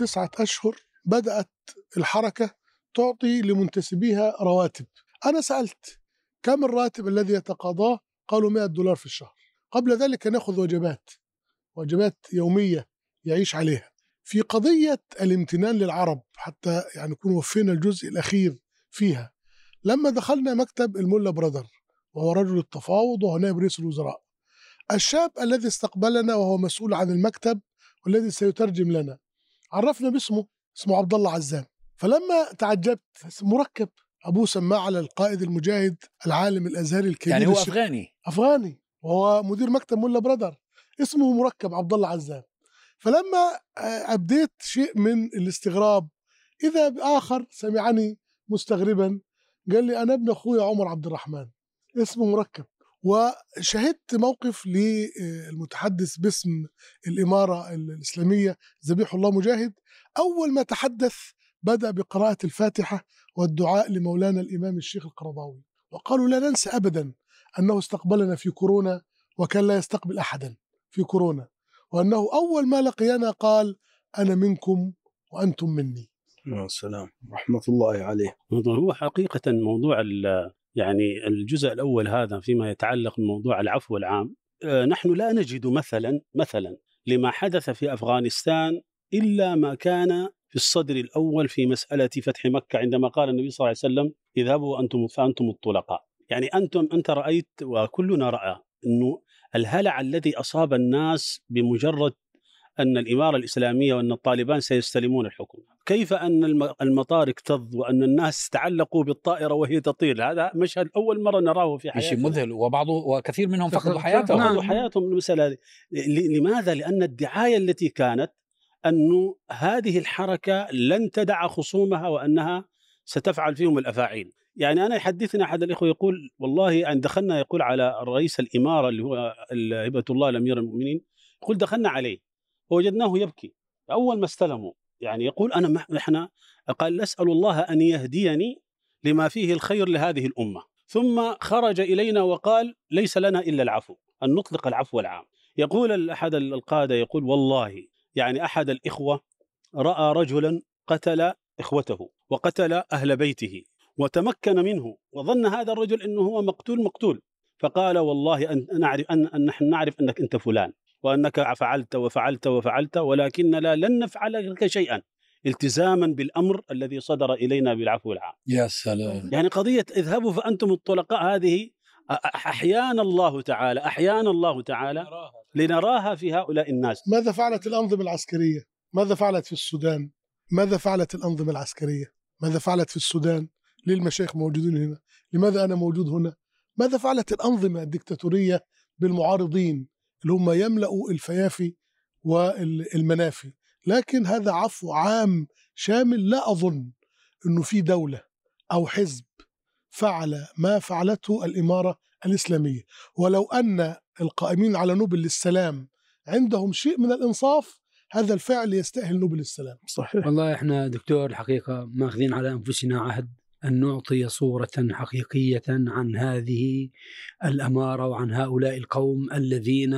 تسعة أشهر بدأت الحركة تعطي لمنتسبيها رواتب. أنا سألت كم الراتب الذي يتقاضاه؟ قالوا 100 دولار في الشهر. قبل ذلك يأخذ وجبات وجبات يومية يعيش عليها. في قضية الامتنان للعرب حتى يعني نكون وفينا الجزء الأخير فيها لما دخلنا مكتب الملا برادر وهو رجل التفاوض وهو نائب رئيس الوزراء الشاب الذي استقبلنا وهو مسؤول عن المكتب والذي سيترجم لنا عرفنا باسمه اسمه عبد الله عزام. فلما تعجبت مركب ابوه سماه على القائد المجاهد العالم الأزهري الكبير يعني هو الشيخ- أفغاني. أفغاني. وهو مدير مكتب ملا برادر. اسمه مركب عبد الله عزام. فلما آه، أبديت شيء من الاستغراب إذا باخر سمعني مستغربا قال لي أنا ابن اخويا عمر عبد الرحمن. اسمه مركب. وشهدت موقف للمتحدث باسم الإمارة الإسلامية ذبيح الله مجاهد. أول ما تحدث بدأ بقراءة الفاتحة والدعاء لمولانا الإمام الشيخ القرضاوي وقالوا لا ننسى ابدا أنه استقبلنا في كورونا وكان لا يستقبل احدا في كورونا وأنه أول ما لقينا قال أنا منكم وأنتم مني. يا سلام رحمة الله عليه. هو حقيقة موضوع ال- يعني الجزء الأول هذا فيما يتعلق بموضوع العفو العام آه، نحن لا نجد مثلا مثلا لما حدث في أفغانستان إلا ما كان في الصدر الأول في مسألة فتح مكة عندما قال النبي صلى الله عليه وسلم اذهبوا أنتم فأنتم الطلقاء. يعني أنتم أنت رأيت وكلنا رأى أنه الهلع الذي أصاب الناس بمجرد أن الإمارة الإسلامية وأن الطالبان سيستلمون الحكم كيف أن الم- المطار اكتظ وأن الناس تعلقوا بالطائرة وهي تطير؟ هذا مشهد أول مرة نراه في حياتنا شيء مذهل وبعضه وكثير منهم فقدوا حياتهم. فقدوا نعم. حياتهم المسألة لماذا؟ لأن الدعاية التي كانت أنه هذه الحركة لن تدع خصومها وأنها ستفعل فيهم الأفاعيل. يعني أنا يحدثنا أحد الإخوة يقول والله أن دخلنا يقول على رئيس الإمارة اللي هو هبة الله الأمير المؤمنين يقول دخلنا عليه. ووجدناه يبكي. أول ما استلموا يعني يقول أنا إحنا قال أسأل الله أن يهديني لما فيه الخير لهذه الأمة. ثم خرج إلينا وقال ليس لنا إلا العفو أن نطلق العفو العام. يقول أحد القادة يقول والله يعني أحد الإخوة رأى رجلا قتل إخوته وقتل أهل بيته وتمكن منه وظن هذا الرجل أنه هو مقتول مقتول. فقال والله أن نعرف أن نحن نعرف أنك أنت فلان. وأنك فعلت وفعلت وفعلت ولكن لا لن نفعل لك شيئا التزاما بالأمر الذي صدر إلينا بالعفو العام يا سلام يعني قضية اذهبوا فأنتم الطلقاء هذه أحيانا الله تعالى أحيانا الله تعالى لنراها في هؤلاء الناس ماذا فعلت الأنظمة العسكرية؟ ماذا فعلت في السودان؟ ماذا فعلت الأنظمة العسكرية؟ ماذا فعلت في السودان؟ ليه المشايخ موجودين هنا؟ لماذا أنا موجود هنا؟ ماذا فعلت الأنظمة الدكتاتورية بالمعارضين اللي هم يملأوا الفيافي والمنافي؟ لكن هذا عفو عام شامل لا أظن إنه في دولة أو حزب فعل ما فعلته الإمارة الإسلامية. ولو أن القائمين على نوبل للسلام عندهم شيء من الإنصاف هذا الفعل يستأهل نوبل السلام صحيح. والله إحنا دكتور الحقيقة ماخذين على أنفسنا عهد أن نعطي صورة حقيقية عن هذه الأمارة وعن هؤلاء القوم الذين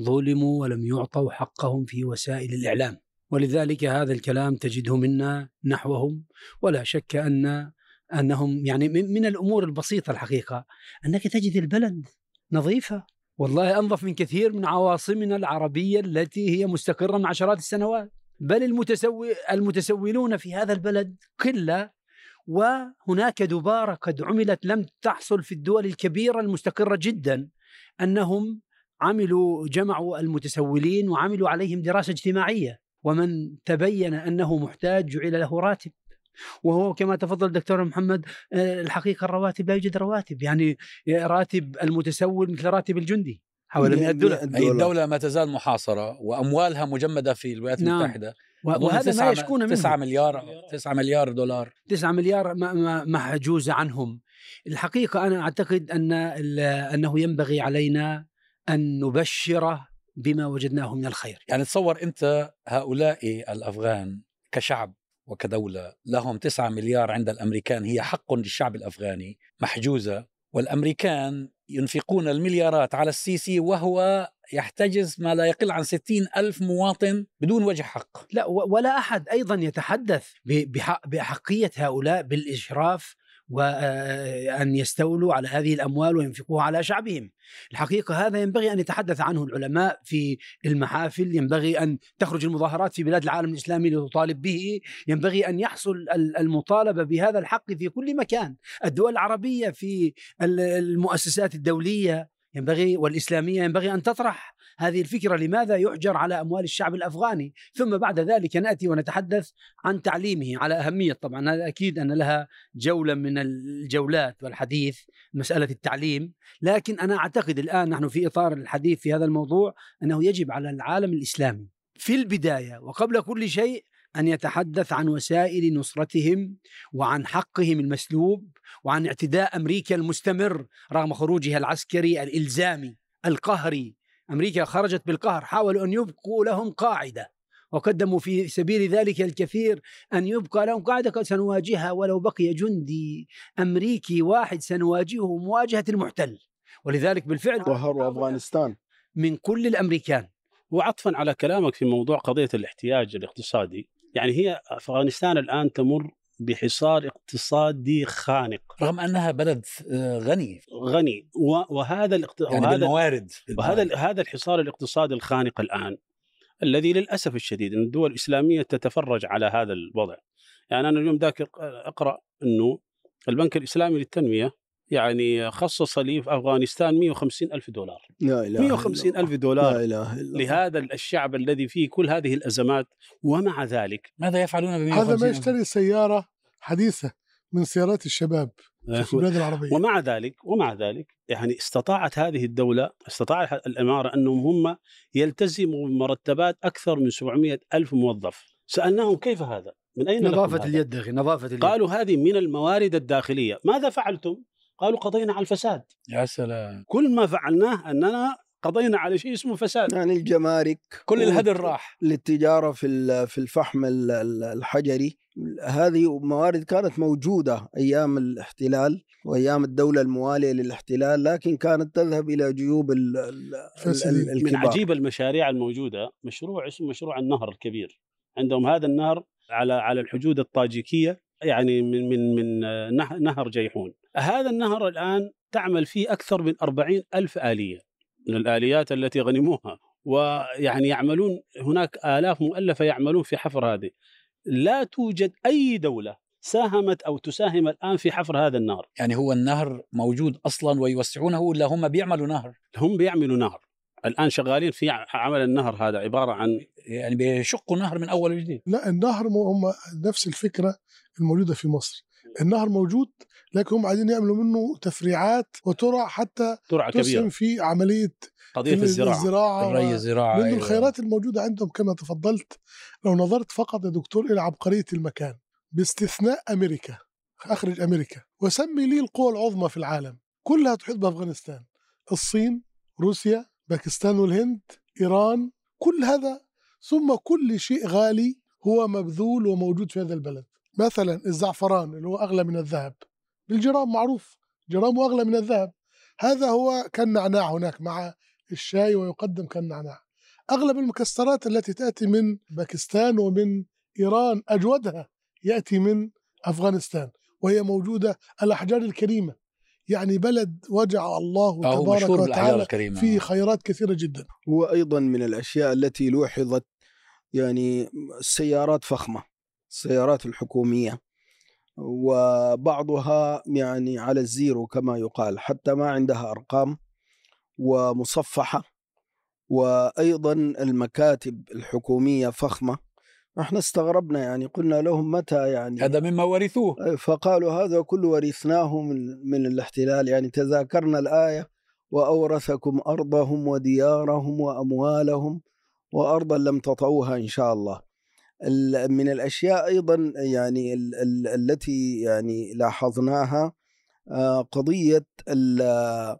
ظلموا ولم يعطوا حقهم في وسائل الإعلام. ولذلك هذا الكلام تجده منا نحوهم ولا شك أن أنهم يعني من الأمور البسيطة الحقيقة أنك تجد البلد نظيفة. والله أنظف من كثير من عواصمنا العربية التي هي مستقرة من عشرات السنوات. بل المتسوي المتسولون في هذا البلد قلة وهناك دبارة قد عملت لم تحصل في الدول الكبيرة المستقرة جدا أنهم عملوا جمعوا المتسولين وعملوا عليهم دراسة اجتماعية. ومن تبين أنه محتاج جعل له راتب. وهو كما تفضل دكتور محمد آه، الحقيقة الرواتب لا يوجد رواتب. يعني راتب المتسول مثل راتب الجندي حوالي 100 دولار. هي الدولة ما تزال محاصرة وأموالها مجمدة في الولايات نعم. المتحدة. وهذا ما يشكون منه. 9 مليار 9 مليار دولار. 9 مليار ما- ما- محجوزة عنهم. الحقيقة أنا أعتقد أن ال- أنه ينبغي علينا أن نبشر بما وجدناه من الخير. يعني تصور أنت هؤلاء الأفغان كشعب وكدولة لهم 9 مليار عند الأمريكان هي حق للشعب الأفغاني محجوزة والأمريكان ينفقون المليارات على السيسي وهو يحتجز ما لا يقل عن 60 ألف مواطن بدون وجه حق لا ولا أحد أيضا يتحدث ب- بحق- باحقيه هؤلاء بالاشراف وان يستولوا على هذه الأموال وينفقوها على شعبهم. الحقيقة هذا ينبغي أن يتحدث عنه العلماء في المحافل، ينبغي أن تخرج المظاهرات في بلاد العالم الإسلامي لتطالب به، ينبغي أن يحصل ال- المطالبة بهذا الحق في كل مكان، الدول العربية في ال- المؤسسات الدولية ينبغي والإسلامية ينبغي أن تطرح هذه الفكرة. لماذا يحجر على أموال الشعب الأفغاني؟ ثم بعد ذلك نأتي ونتحدث عن تعليمه على أهمية. طبعا هذا أكيد أن لها جولة من الجولات والحديث مسألة التعليم. لكن أنا أعتقد الآن نحن في إطار الحديث في هذا الموضوع أنه يجب على العالم الإسلامي في البداية وقبل كل شيء أن يتحدث عن وسائل نصرتهم وعن حقهم المسلوب وعن اعتداء أمريكا المستمر رغم خروجها العسكري الإلزامي القهري. أمريكا خرجت بالقهر حاولوا أن يبقوا لهم قاعدة وقدموا في سبيل ذلك الكثير أن يبقى لهم قاعدة قال سنواجهها ولو بقي جندي أمريكي واحد سنواجهه مواجهة المحتل. ولذلك بالفعل ظهروا أفغانستان. من كل الأمريكان. وعطفا على كلامك في موضوع قضية الاحتياج الاقتصادي يعني هي أفغانستان الآن تمر بحصار اقتصادي خانق. رغم أنها بلد آه، غني. غني. وهذا الاقت... يعني وهذا بالموارد وهذا هذا الحصار الاقتصادي الخانق الآن الذي للأسف الشديد إن الدول الإسلامية تتفرج على هذا الوضع. يعني أنا اليوم ذاكر أقرأ إنه البنك الإسلامي للتنمية يعني خصص لي في أفغانستان 150 ألف دولار. لا إله إلا 150 الله. ألف لا دولار إله إلا الله. لهذا الشعب الذي فيه كل هذه الأزمات ومع ذلك ماذا يفعلون ب هذا ما يشتري سيارة حديثة من سيارات الشباب في البلاد العربية. ومع ذلك ومع ذلك يعني استطاعت هذه الدولة استطاعت الإمارة أنهم هم يلتزموا بمرتبات أكثر من 700 ألف موظف. سألناهم كيف هذا؟ من أين لكم نظافة؟ اليد أخي نظافة اليد. قالوا هذه من الموارد الداخلية. ماذا فعلتم؟ قالوا قضينا على الفساد. يا سلام. كل ما فعلناه أننا قضينا على شيء اسمه فساد. يعني الجمارك كل الهدر راح. للتجارة في ال- في الفحم ال- ال- الحجري. هذه موارد كانت موجودة أيام الاحتلال وأيام الدولة الموالية للاحتلال لكن كانت تذهب إلى جيوب ال- ال- فاسدين. ال- من الكبار عجيب المشاريع الموجودة. مشروع اسمه مشروع النهر الكبير. عندهم هذا النهر على على الحدود الطاجيكية يعني من من من نه- نهر جيحون. هذا النهر الآن تعمل فيه أكثر من أربعين ألف آلية من الآليات التي غنموها ويعني يعملون هناك آلاف مؤلفة يعملون في حفر هذه. لا توجد أي دولة ساهمت أو تساهم الآن في حفر هذا النهر. يعني هو النهر موجود أصلا ويوسعونه ولا هم بيعملوا نهر؟ هم بيعملوا نهر. الآن شغالين في عمل النهر هذا عبارة عن يعني بيشقوا نهر من أول وجديد. لا النهر هم نفس الفكرة الموجودة في مصر. النهر موجود لكن هم عايزين يعملوا منه تفريعات وترع حتى ترعة كبيرة. في عملية قضية الزراعة. الزراعة الري الزراعة لأن أيوة. الخيرات الموجودة عندهم كما تفضلت لو نظرت فقط يا دكتور إلى عبقرية المكان باستثناء أمريكا أخرج أمريكا وسمي لي القوى العظمى في العالم كلها تحيط بأفغانستان الصين روسيا باكستان والهند إيران كل هذا ثم كل شيء غالي هو مبذول وموجود في هذا البلد. مثلا الزعفران اللي هو أغلى من الذهب. بالجرام معروف جرامه أغلى من الذهب. هذا هو كالنعناع هناك مع الشاي ويقدم كالنعناع أغلب المكسرات التي تأتي من باكستان ومن إيران أجودها يأتي من أفغانستان وهي موجودة الأحجار الكريمة. يعني بلد وجع الله تبارك وتعالى فيه خيرات كثيرة جدا. وأيضا من الأشياء التي لوحظت يعني السيارات فخمة. السيارات الحكومية وبعضها يعني على الزيرو كما يقال حتى ما عندها أرقام ومصفحة. وأيضا المكاتب الحكومية فخمة. إحنا استغربنا يعني قلنا لهم متى يعني؟ هذا مما ورثوه. فقالوا هذا كله ورثناه من من الاحتلال. يعني تذاكرنا الآية وأورثكم أرضهم وديارهم وأموالهم وأرضا لم تطعوها إن شاء الله. ال- من الأشياء أيضا يعني ال- ال- التي يعني لاحظناها آه، قضية ال-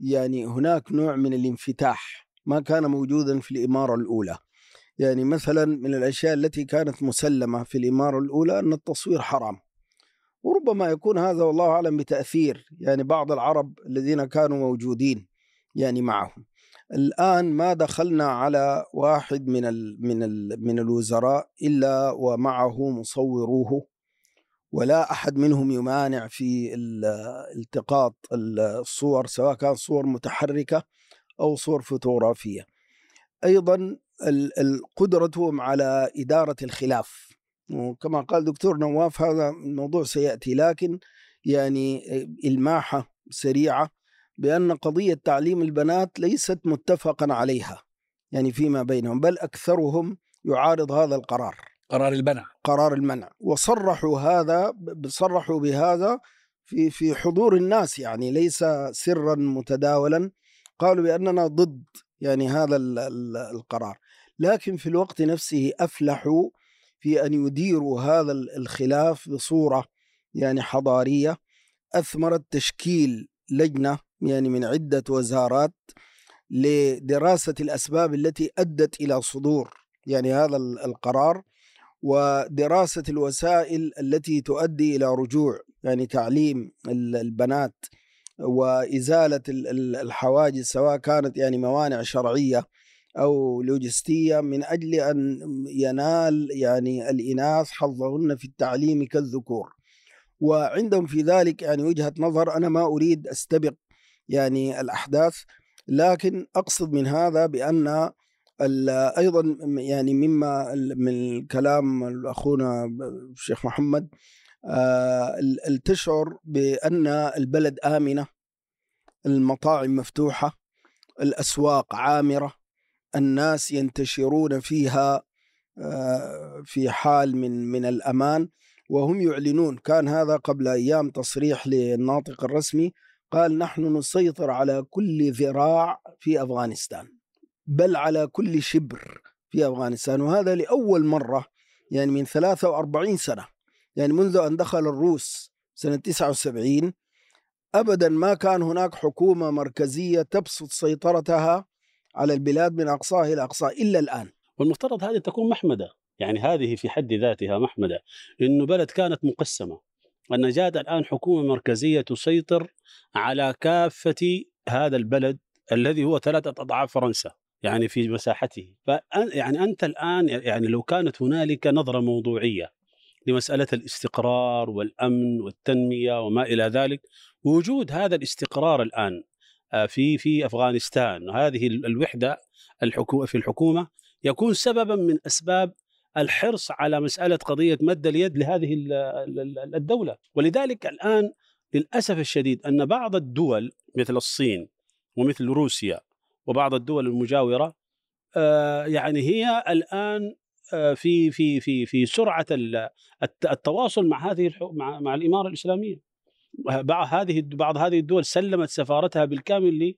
يعني هناك نوع من الانفتاح ما كان موجودا في الإمارة الأولى. يعني مثلا من الأشياء التي كانت مسلمة في الإمارة الأولى أن التصوير حرام. وربما يكون هذا والله أعلم بتأثير يعني بعض العرب الذين كانوا موجودين يعني معهم. الآن ما دخلنا على واحد من ال من ال من الوزراء إلا ومعه مصوروه ولا أحد منهم يمانع في ال- التقاط الصور سواء كان صور متحركة أو صور ال- ال- قدرتهم على إدارة الخلاف. وكما قال دكتور نواف هذا الموضوع سيأتي لكن يعني إلماحة سريعة بأن قضية تعليم البنات ليست متفقا عليها يعني فيما بينهم بل أكثرهم يعارض هذا القرار. قرار البنع قرار المنع. وصرحوا هذا صرحوا بهذا في في حضور الناس يعني ليس سرا متداولا. قالوا بأننا ضد يعني هذا ال- ال- القرار. لكن في الوقت نفسه أفلحوا في أن يديروا هذا ال- الخلاف بصورة يعني حضارية. أثمرت تشكيل لجنة يعني من عدة وزارات لدراسة الأسباب التي أدت إلى صدور يعني هذا ال- القرار ودراسة الوسائل التي تؤدي إلى رجوع يعني تعليم ال- البنات وإزالة ال- ال- الحواجز سواء كانت يعني موانع شرعية أو لوجستية من أجل أن ينال يعني الإناث حظهن في التعليم كالذكور. وعندهم في ذلك يعني وجهة نظر أنا ما أريد أستبق يعني الأحداث لكن أقصد من هذا بأن م- يعني مما من كلام أخونا ب- الشيخ محمد آه، تشعر بأن البلد آمنة المطاعم مفتوحة الأسواق عامرة الناس ينتشرون فيها آه، في حال من من الأمان وهم يعلنون. كان هذا قبل أيام تصريح للناطق الرسمي قال نحن نسيطر على كل ذراع في أفغانستان بل على كل شبر في أفغانستان وهذا لأول مرة يعني من 43 سنة يعني منذ أن دخل الروس سنة 79 أبدا ما كان هناك حكومة مركزية تبسط سيطرتها على البلاد من أقصاها إلى أقصاها إلا الآن. والمفترض هذه تكون محمدة يعني هذه في حد ذاتها محمدة انه بلد كانت مقسمة. ان جاءت الآن حكومة مركزية تسيطر على كافة هذا البلد الذي هو ثلاثة أضعاف فرنسا يعني في مساحته. يعني أنت الآن يعني لو كانت هنالك نظرة موضوعية لمسألة الاستقرار والأمن والتنمية وما إلى ذلك وجود هذا الاستقرار الآن آه، في في أفغانستان هذه ال- الوحدة الحكومة في الحكومة يكون سببا من أسباب الحرص على مسألة قضية مد اليد لهذه ال- ال- ال- الدولة. ولذلك الآن للأسف الشديد أن بعض الدول مثل الصين ومثل روسيا وبعض الدول المجاورة آه، يعني هي الآن آه، في في في في سرعة ال- الت- التواصل مع هذه مع مع الإمارة الإسلامية. بعض هذه بعض هذه الدول سلمت سفارتها بالكامل ل-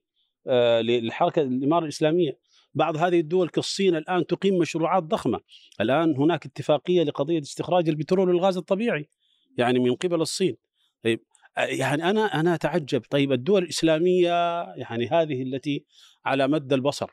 آه، للحركه الإمارة الإسلامية. بعض هذه الدول كالصين الآن تقيم مشروعات ضخمة. الآن هناك اتفاقية لقضية استخراج البترول والغاز الطبيعي يعني من قبل الصين. طيب يعني أنا أنا أتعجب. طيب الدول الإسلامية يعني هذه التي على مد البصر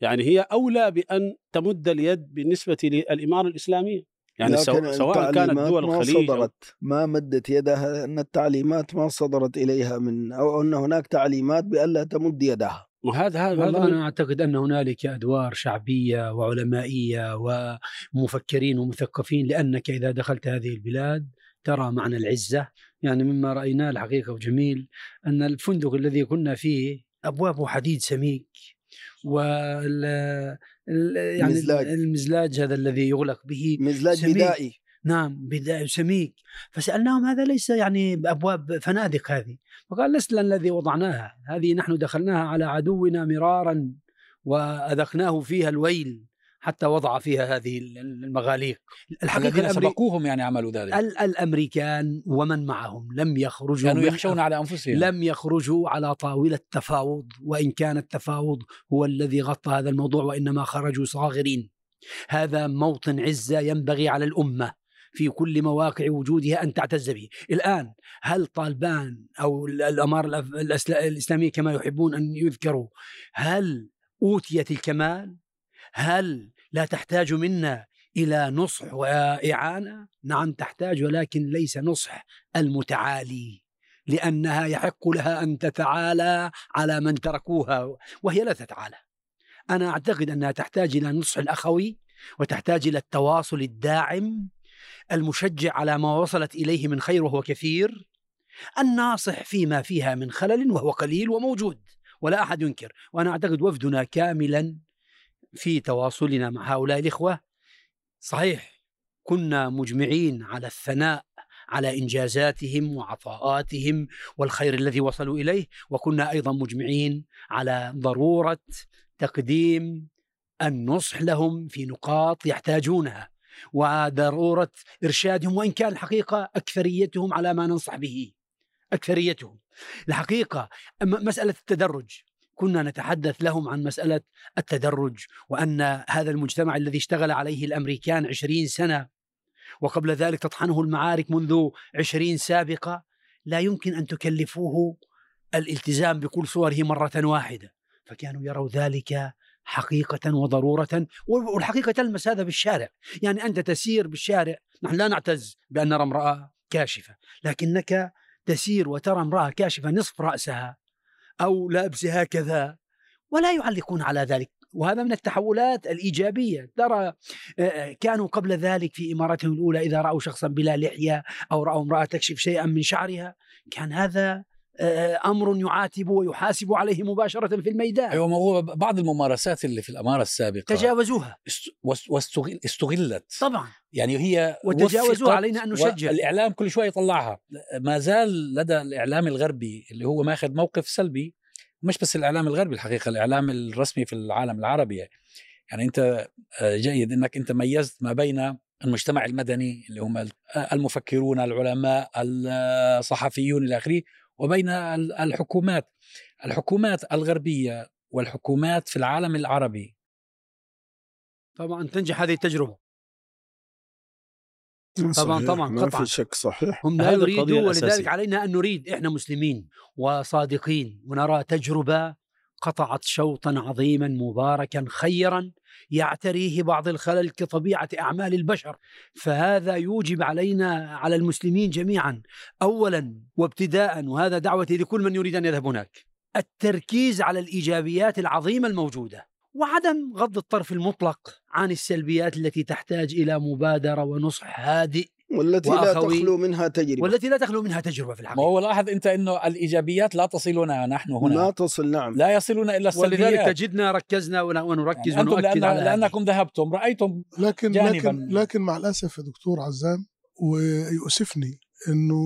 يعني هي أولى بأن تمد اليد بالنسبة للإمارة الإسلامية؟ يعني سواء, سواء كانت دول ما الخليج صدرت ما مدت يدها أن التعليمات ما صدرت إليها من أو أن هناك تعليمات بألا تمد يدها. وهذا هذا والله هذا من- أنا أعتقد أن هنالك أدوار شعبية وعلمائية ومفكرين ومثقفين لأنك إذا دخلت هذه البلاد ترى معنى العزة يعني مما رأيناه الحقيقة وجميل أن الفندق الذي كنا فيه أبوابه حديد سميك وال ال- يعني مزلاج. المزلاج هذا الذي يغلق به مزلاج. بدائي نعم سميك. فسألناهم هذا ليس يعني أبواب فنادق هذه. فقال لسنا الذي وضعناها. هذه نحن دخلناها على عدونا مرارا وأذقناه فيها الويل حتى وضع فيها هذه المغاليق. الحقيقة الذين الأمري... سبقوهم يعني عملوا ذلك. ال- الأمريكان ومن معهم؟ لم يخرجوا كانوا يخشون على أنفسهم. لم يخرجوا على طاولة تفاوض وإن كان التفاوض هو الذي غطى هذا الموضوع وإنما خرجوا صاغرين. هذا موطن عزة ينبغي على الأمة. في كل مواقع وجودها أن تعتز به. الآن هل طالبان أو ال- الأمارة الأف- الأسلا- الإسلامية كما يحبون أن يذكروا هل أوتيت الكمال؟ هل لا تحتاج منا إلى نصح وإعانة؟ نعم تحتاج ولكن ليس نصح المتعالي لأنها يحق لها أن تتعالى على من تركوها وهي لا تتعالى. أنا أعتقد أنها تحتاج إلى النصح الأخوي وتحتاج إلى التواصل الداعم المشجع على ما وصلت إليه من خير وهو كثير الناصح فيما فيها من خلل وهو قليل وموجود ولا أحد ينكر وأنا أعتقد وفدنا كاملا في تواصلنا مع هؤلاء الإخوة. صحيح كنا مجمعين على الثناء على إنجازاتهم وعطاءاتهم والخير الذي وصلوا إليه وكنا أيضا مجمعين على ضرورة تقديم النصح لهم في نقاط يحتاجونها. وضرورة إرشادهم وإن كان الحقيقة أكثريتهم على ما ننصح به أكثريتهم. الحقيقة مسألة التدرج كنا نتحدث لهم عن مسألة التدرج وأن هذا المجتمع الذي اشتغل عليه الأمريكان عشرين سنة وقبل ذلك تطحنه المعارك منذ عشرين سابقة لا يمكن أن تكلفوه الالتزام بكل صوره مرة واحدة. فكانوا يروا ذلك حقيقة وضرورة والحقيقة تلمس هذا بالشارع. يعني أنت تسير بالشارع نحن لا نعتز بأن نرى امرأة كاشفة لكنك تسير وترى امرأة كاشفة نصف رأسها أو لابسة هكذا ولا يعلقون على ذلك. وهذا من التحولات الإيجابية. ترى كانوا قبل ذلك في إمارتهم الأولى إذا رأوا شخصا بلا لحية أو رأوا امرأة تكشف شيئا من شعرها كان هذا آه، أمر يعاتب ويحاسب عليه مباشرة في الميدان. أيوه ما هو بعض الممارسات اللي في الأمارة السابقة تجاوزوها. است- واست- واستغل- استغلت. طبعا. يعني هي وتجاوزوا وفقت علينا أن نشجع. الإعلام كل شوي يطلعها. ما زال لدى الإعلام الغربي اللي هو ماخذ موقف سلبي مش بس الإعلام الغربي الحقيقة الإعلام الرسمي في العالم العربي. يعني أنت آه، جيد إنك أنت ميزت ما بين المجتمع المدني اللي هم المفكرون العلماء الصحفيون إلى آخره وبين ال- الحكومات. الحكومات الغربية والحكومات في العالم العربي. طبعا تنجح هذه التجربة. طبعاً- صحيح، طبعاً، ما قطعاً. في شك صحيح. هم لا يريدوا ولذلك. علينا أن نريد إحنا مسلمين وصادقين ونرى تجربة قطعت شوطا عظيما مباركا خيرا يعتريه بعض الخلل كطبيعة أعمال البشر. فهذا يوجب علينا على المسلمين جميعا أولا وابتداء وهذا دعوتي لكل من يريد أن يذهب هناك التركيز على الإيجابيات العظيمة الموجودة وعدم غض الطرف المطلق عن السلبيات التي تحتاج إلى مبادرة ونصح هادئ والتي لا تخلو منها تجربة. والتي لا تخلو منها تجربة في ما الحقيقة هو لاحظ أنت إنه الإيجابيات لا تصلنا نحن هنا. لا تصل نعم. لا يصلنا الا ولذلك السلبيات تجدنا ركزنا ون- ونركز يعني ونؤكد لأن على هذه. لأنكم ذهبتم رأيتم لكن جانباً. لكن لكن مع الأسف يا دكتور عزام ويؤسفني إنه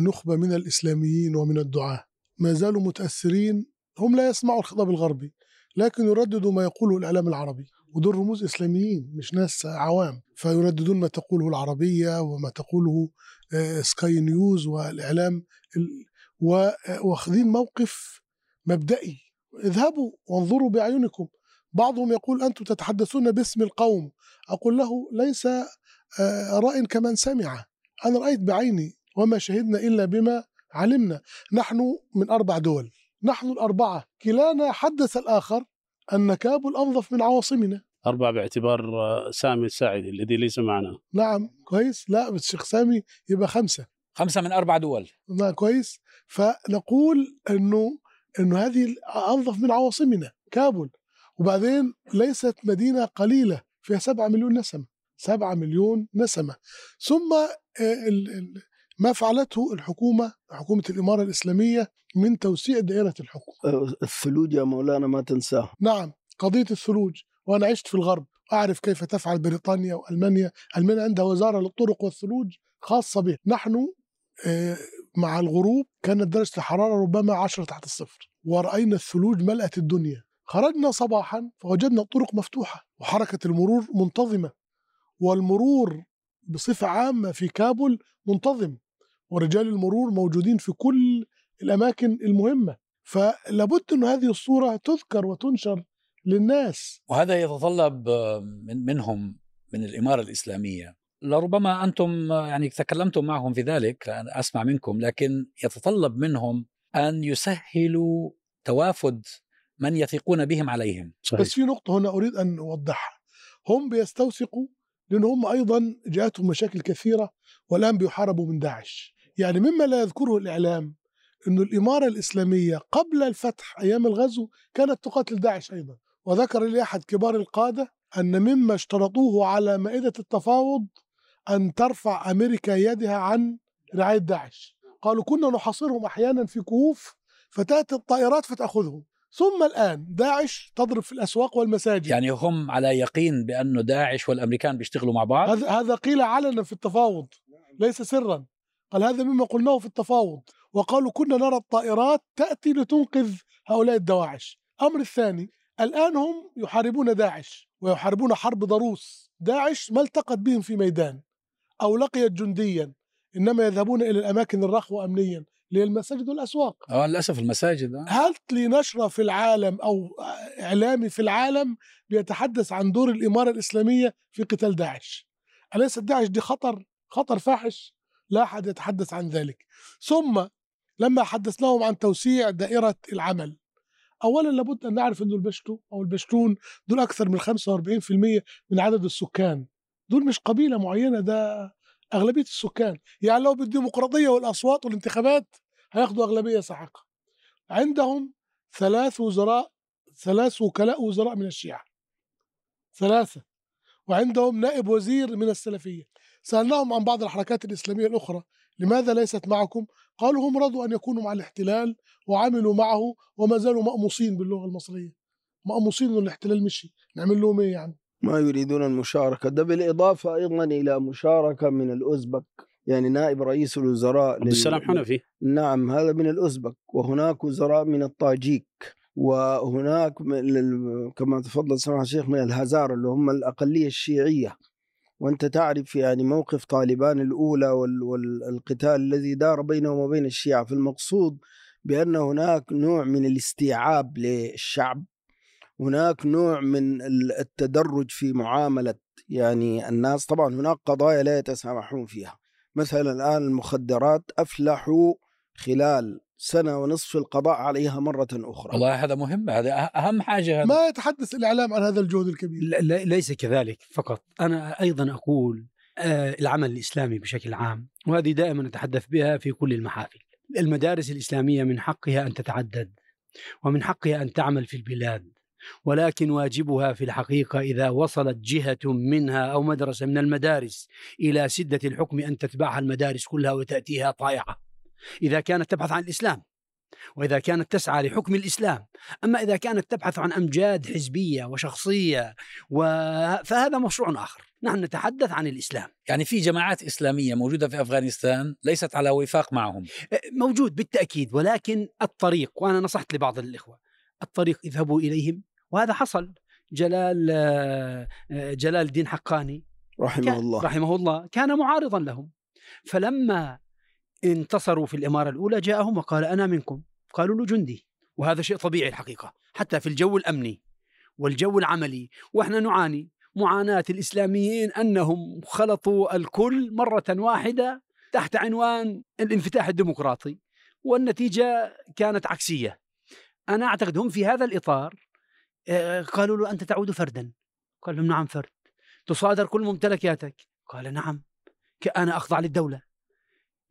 نخبة من الإسلاميين ومن الدعاة. ما زالوا متأثرين هم لا يسمعوا الخطاب الغربي لكن يرددوا ما يقوله الإعلام العربي. ودول رموز إسلاميين مش ناس عوام. فيرددون ما تقوله العربية وما تقوله آه، سكاي نيوز والإعلام واخذين موقف مبدئي. اذهبوا وانظروا باعينكم بعضهم يقول أنتم تتحدثون باسم القوم. أقول له ليس آه، راء كمن سمع. أنا رأيت بعيني وما شهدنا إلا بما علمنا. نحن من أربع دول. نحن الأربعة. كلانا حدث الآخر. ان كابل انظف من عواصمنا. أربعة باعتبار آه، سامي الساعدي الذي ليس معنا. نعم كويس. لا بس الشيخ سامي يبقى خمسة. خمسة من أربع دول. نعم كويس. فنقول إنه إنه هذه أنظف من عواصمنا كابل وبعدين ليست مدينة قليلة فيها سبعة مليون نسمة. سبعة مليون نسمة. ثم آه، ال- ال- ما فعلته الحكومة حكومة الإمارة الإسلامية من توسيع دائرة الحكم آه، الثلوج يا مولانا ما تنساه. نعم قضية الثلوج وأنا عشت في الغرب أعرف كيف تفعل بريطانيا وألمانيا. ألمانيا عندها وزارة للطرق والثلوج خاصة به نحن آه، مع الغروب كانت درجة الحرارة ربما 10 تحت الصفر. ورأينا الثلوج ملأت الدنيا. خرجنا صباحا فوجدنا الطرق مفتوحة وحركة المرور منتظمة. والمرور بصفة عامة في كابول منتظم. ورجال المرور موجودين في كل الأماكن المهمة. فلابد ان هذه الصورة تذكر وتنشر للناس. وهذا يتطلب آه، من منهم من الإمارة الإسلامية. لربما أنتم آه، يعني تكلمتم معهم في ذلك أنا أسمع منكم لكن يتطلب منهم أن يسهلوا توافد من يثقون بهم عليهم. صحيح. بس في نقطة هنا أريد أن أوضحها. هم بيستوثقوا لأن هم أيضا جاءتهم مشاكل كثيرة والآن بيحاربوا من داعش. يعني مما لا يذكره الإعلام أن الإمارة الإسلامية قبل الفتح أيام الغزو كانت تقاتل داعش أيضا. وذكر لي أحد كبار القادة أن مما اشترطوه على مائدة التفاوض أن ترفع أمريكا يدها عن رعاية داعش. قالوا كنا نحاصرهم أحيانا في كهوف فتأتي الطائرات فتأخذهم. ثم الآن داعش تضرب في الأسواق والمساجد. يعني هم على يقين بأنه داعش والأمريكان بيشتغلوا مع بعض؟ هذا قيل علنا في التفاوض. ليس سرا. قال هذا مما قلناه في التفاوض وقالوا كنا نرى الطائرات تأتي لتنقذ هؤلاء الدواعش. أمر الثاني الآن هم يحاربون داعش ويحاربون حرب ضروس. داعش ما التقت بهم في ميدان أو لقيت جنديا. إنما يذهبون إلى الأماكن الرخوة أمنيا المساجد والأسواق. آه للأسف المساجد آه. هات لي نشرة في العالم أو إعلامي في العالم بيتحدث عن دور الإمارة الإسلامية في قتال داعش؟ أليس داعش دي خطر خطر فاحش؟ لا أحد يتحدث عن ذلك. ثم لما حدثناهم عن توسيع دائرة العمل أولا لابد أن نعرف أن البشتو أو البشتون دول أكثر من 45% من عدد السكان. دول مش قبيلة معينة ده أغلبية السكان. يعني لو بالديمقراطية والأصوات والانتخابات هياخدوا أغلبية ساحقة. عندهم ثلاث وزراء ثلاث وكلاء وزراء من الشيعة. ثلاثة. وعندهم نائب وزير من السلفية. سألناهم عن بعض الحركات الإسلامية الأخرى. لماذا ليست معكم؟ قالوا هم رضوا أن يكونوا مع الاحتلال وعملوا معه وما زالوا مأموسين باللغة المصرية. مأموسين إنه الاحتلال مشي. نعمل لهم إيه يعني؟ ما يريدون المشاركة. ده بالإضافة أيضا إلى مشاركة من الأوزبك يعني نائب رئيس الوزراء عبد السلام لل- حنفي. نعم هذا من الأوزبك وهناك وزراء من الطاجيك. وهناك كما تفضل سماحة الشيخ من الهزار اللي هم الأقلية الشيعية. وأنت تعرف يعني موقف طالبان الأولى وال- والقتال الذي دار بينهم وبين الشيعة. فالمقصود بأن هناك نوع من الاستيعاب للشعب. هناك نوع من ال- التدرج في معاملة يعني الناس. طبعا هناك قضايا لا يتسامحون فيها. مثلا الآن المخدرات أفلحوا خلال سنة ونصف في القضاء عليها مرة أخرى. والله هذا مهم هذا أه- أهم حاجة هذا. ما يتحدث الإعلام عن هذا الجهد الكبير. لا- لا- ليس كذلك فقط أنا أيضا أقول آه، العمل الإسلامي بشكل عام وهذه دائما نتحدث بها في كل المحافل. المدارس الإسلامية من حقها أن تتعدد ومن حقها أن تعمل في البلاد ولكن واجبها في الحقيقة إذا وصلت جهة منها أو مدرسة من المدارس إلى سدة الحكم أن تتبعها المدارس كلها وتأتيها طائعة. إذا كانت تبحث عن الإسلام وإذا كانت تسعى لحكم الإسلام. أما إذا كانت تبحث عن أمجاد حزبية وشخصية و... فهذا مشروع آخر. نحن نتحدث عن الإسلام. يعني في جماعات إسلامية موجودة في أفغانستان ليست على وفاق معهم. موجود بالتأكيد ولكن الطريق وأنا نصحت لبعض الإخوة الطريق اذهبوا إليهم وهذا حصل. جلال جلال الدين حقاني رحمه الله. رحمه الله كان معارضا لهم. فلما انتصروا في الإمارة الأولى جاءهم وقال أنا منكم. قالوا له جندي. وهذا شيء طبيعي الحقيقة حتى في الجو الأمني والجو العملي وإحنا نعاني معاناة الإسلاميين أنهم خلطوا الكل مرة واحدة تحت عنوان الانفتاح الديمقراطي والنتيجة كانت عكسية. أنا أعتقد هم في هذا الإطار آه، قالوا له أنت تعود فردا. قال لهم نعم فرد. تصادر كل ممتلكاتك. قال نعم أنا أخضع للدولة.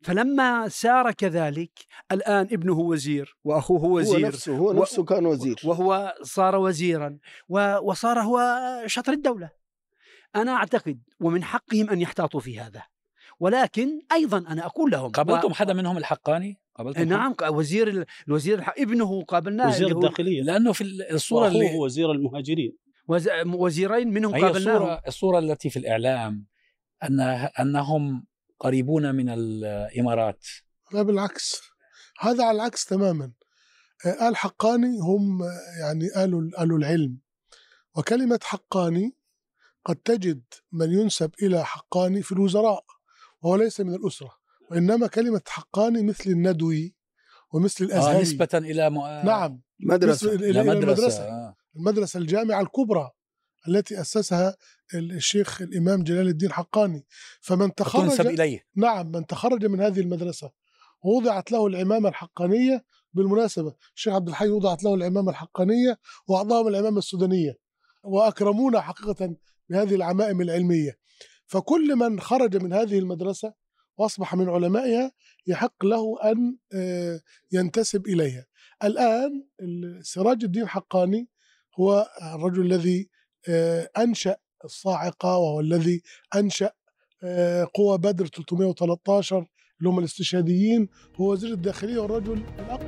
فلما سار كذلك الآن ابنه وزير وأخوه هو وزير نفسه هو و- نفسه كان وزير. وهو صار وزيرا و- وصار هو شطر الدولة. أنا أعتقد ومن حقهم أن يحتاطوا في هذا. ولكن أيضا أنا أقول لهم قابلتم و- حدا منهم الحقاني؟ قابلتم؟ نعم وزير ال- الوزير الح- ابنه قابلناه وزير اللي هو الداخلية. لأنه في الصورة وأخوه اللي وزير المهاجرين. وز- وزيرين منهم هي قابلناهم. الصورة الصورة التي في الإعلام ان أنهم قريبون من الإمارات. لا بالعكس. هذا على العكس تماما. آه، آل حقاني هم آه، يعني آل آل العلم. وكلمة حقاني قد تجد من ينسب إلى حقاني في الوزراء وهو ليس من الأسرة. وإنما كلمة حقاني مثل الندوي ومثل آه الأزهري. نسبة إلى م... نعم. مثل مدرسة إلى إلى إلى مدرسة المدرسة. آه. المدرسة الجامعة الكبرى. التي أسسها الشيخ الإمام جلال الدين حقاني. فمن تخرج إليه. نعم من تخرج من هذه المدرسة ووضعت له العمامة الحقانية بالمناسبة. الشيخ عبد الحي وضعت له العمامة الحقانية وأعطاهم العمامة السودانية وأكرمونا حقيقة بهذه العمائم العلمية. فكل من خرج من هذه المدرسة وأصبح من علمائها يحق له أن آه، ينتسب إليها. الآن ال- سراج الدين حقاني هو الرجل الذي آه، أنشأ الصاعقة وهو الذي أنشأ آه، قوى بدر 313 اللي هم الاستشهاديين هو وزير الداخلية والرجل الأقوى.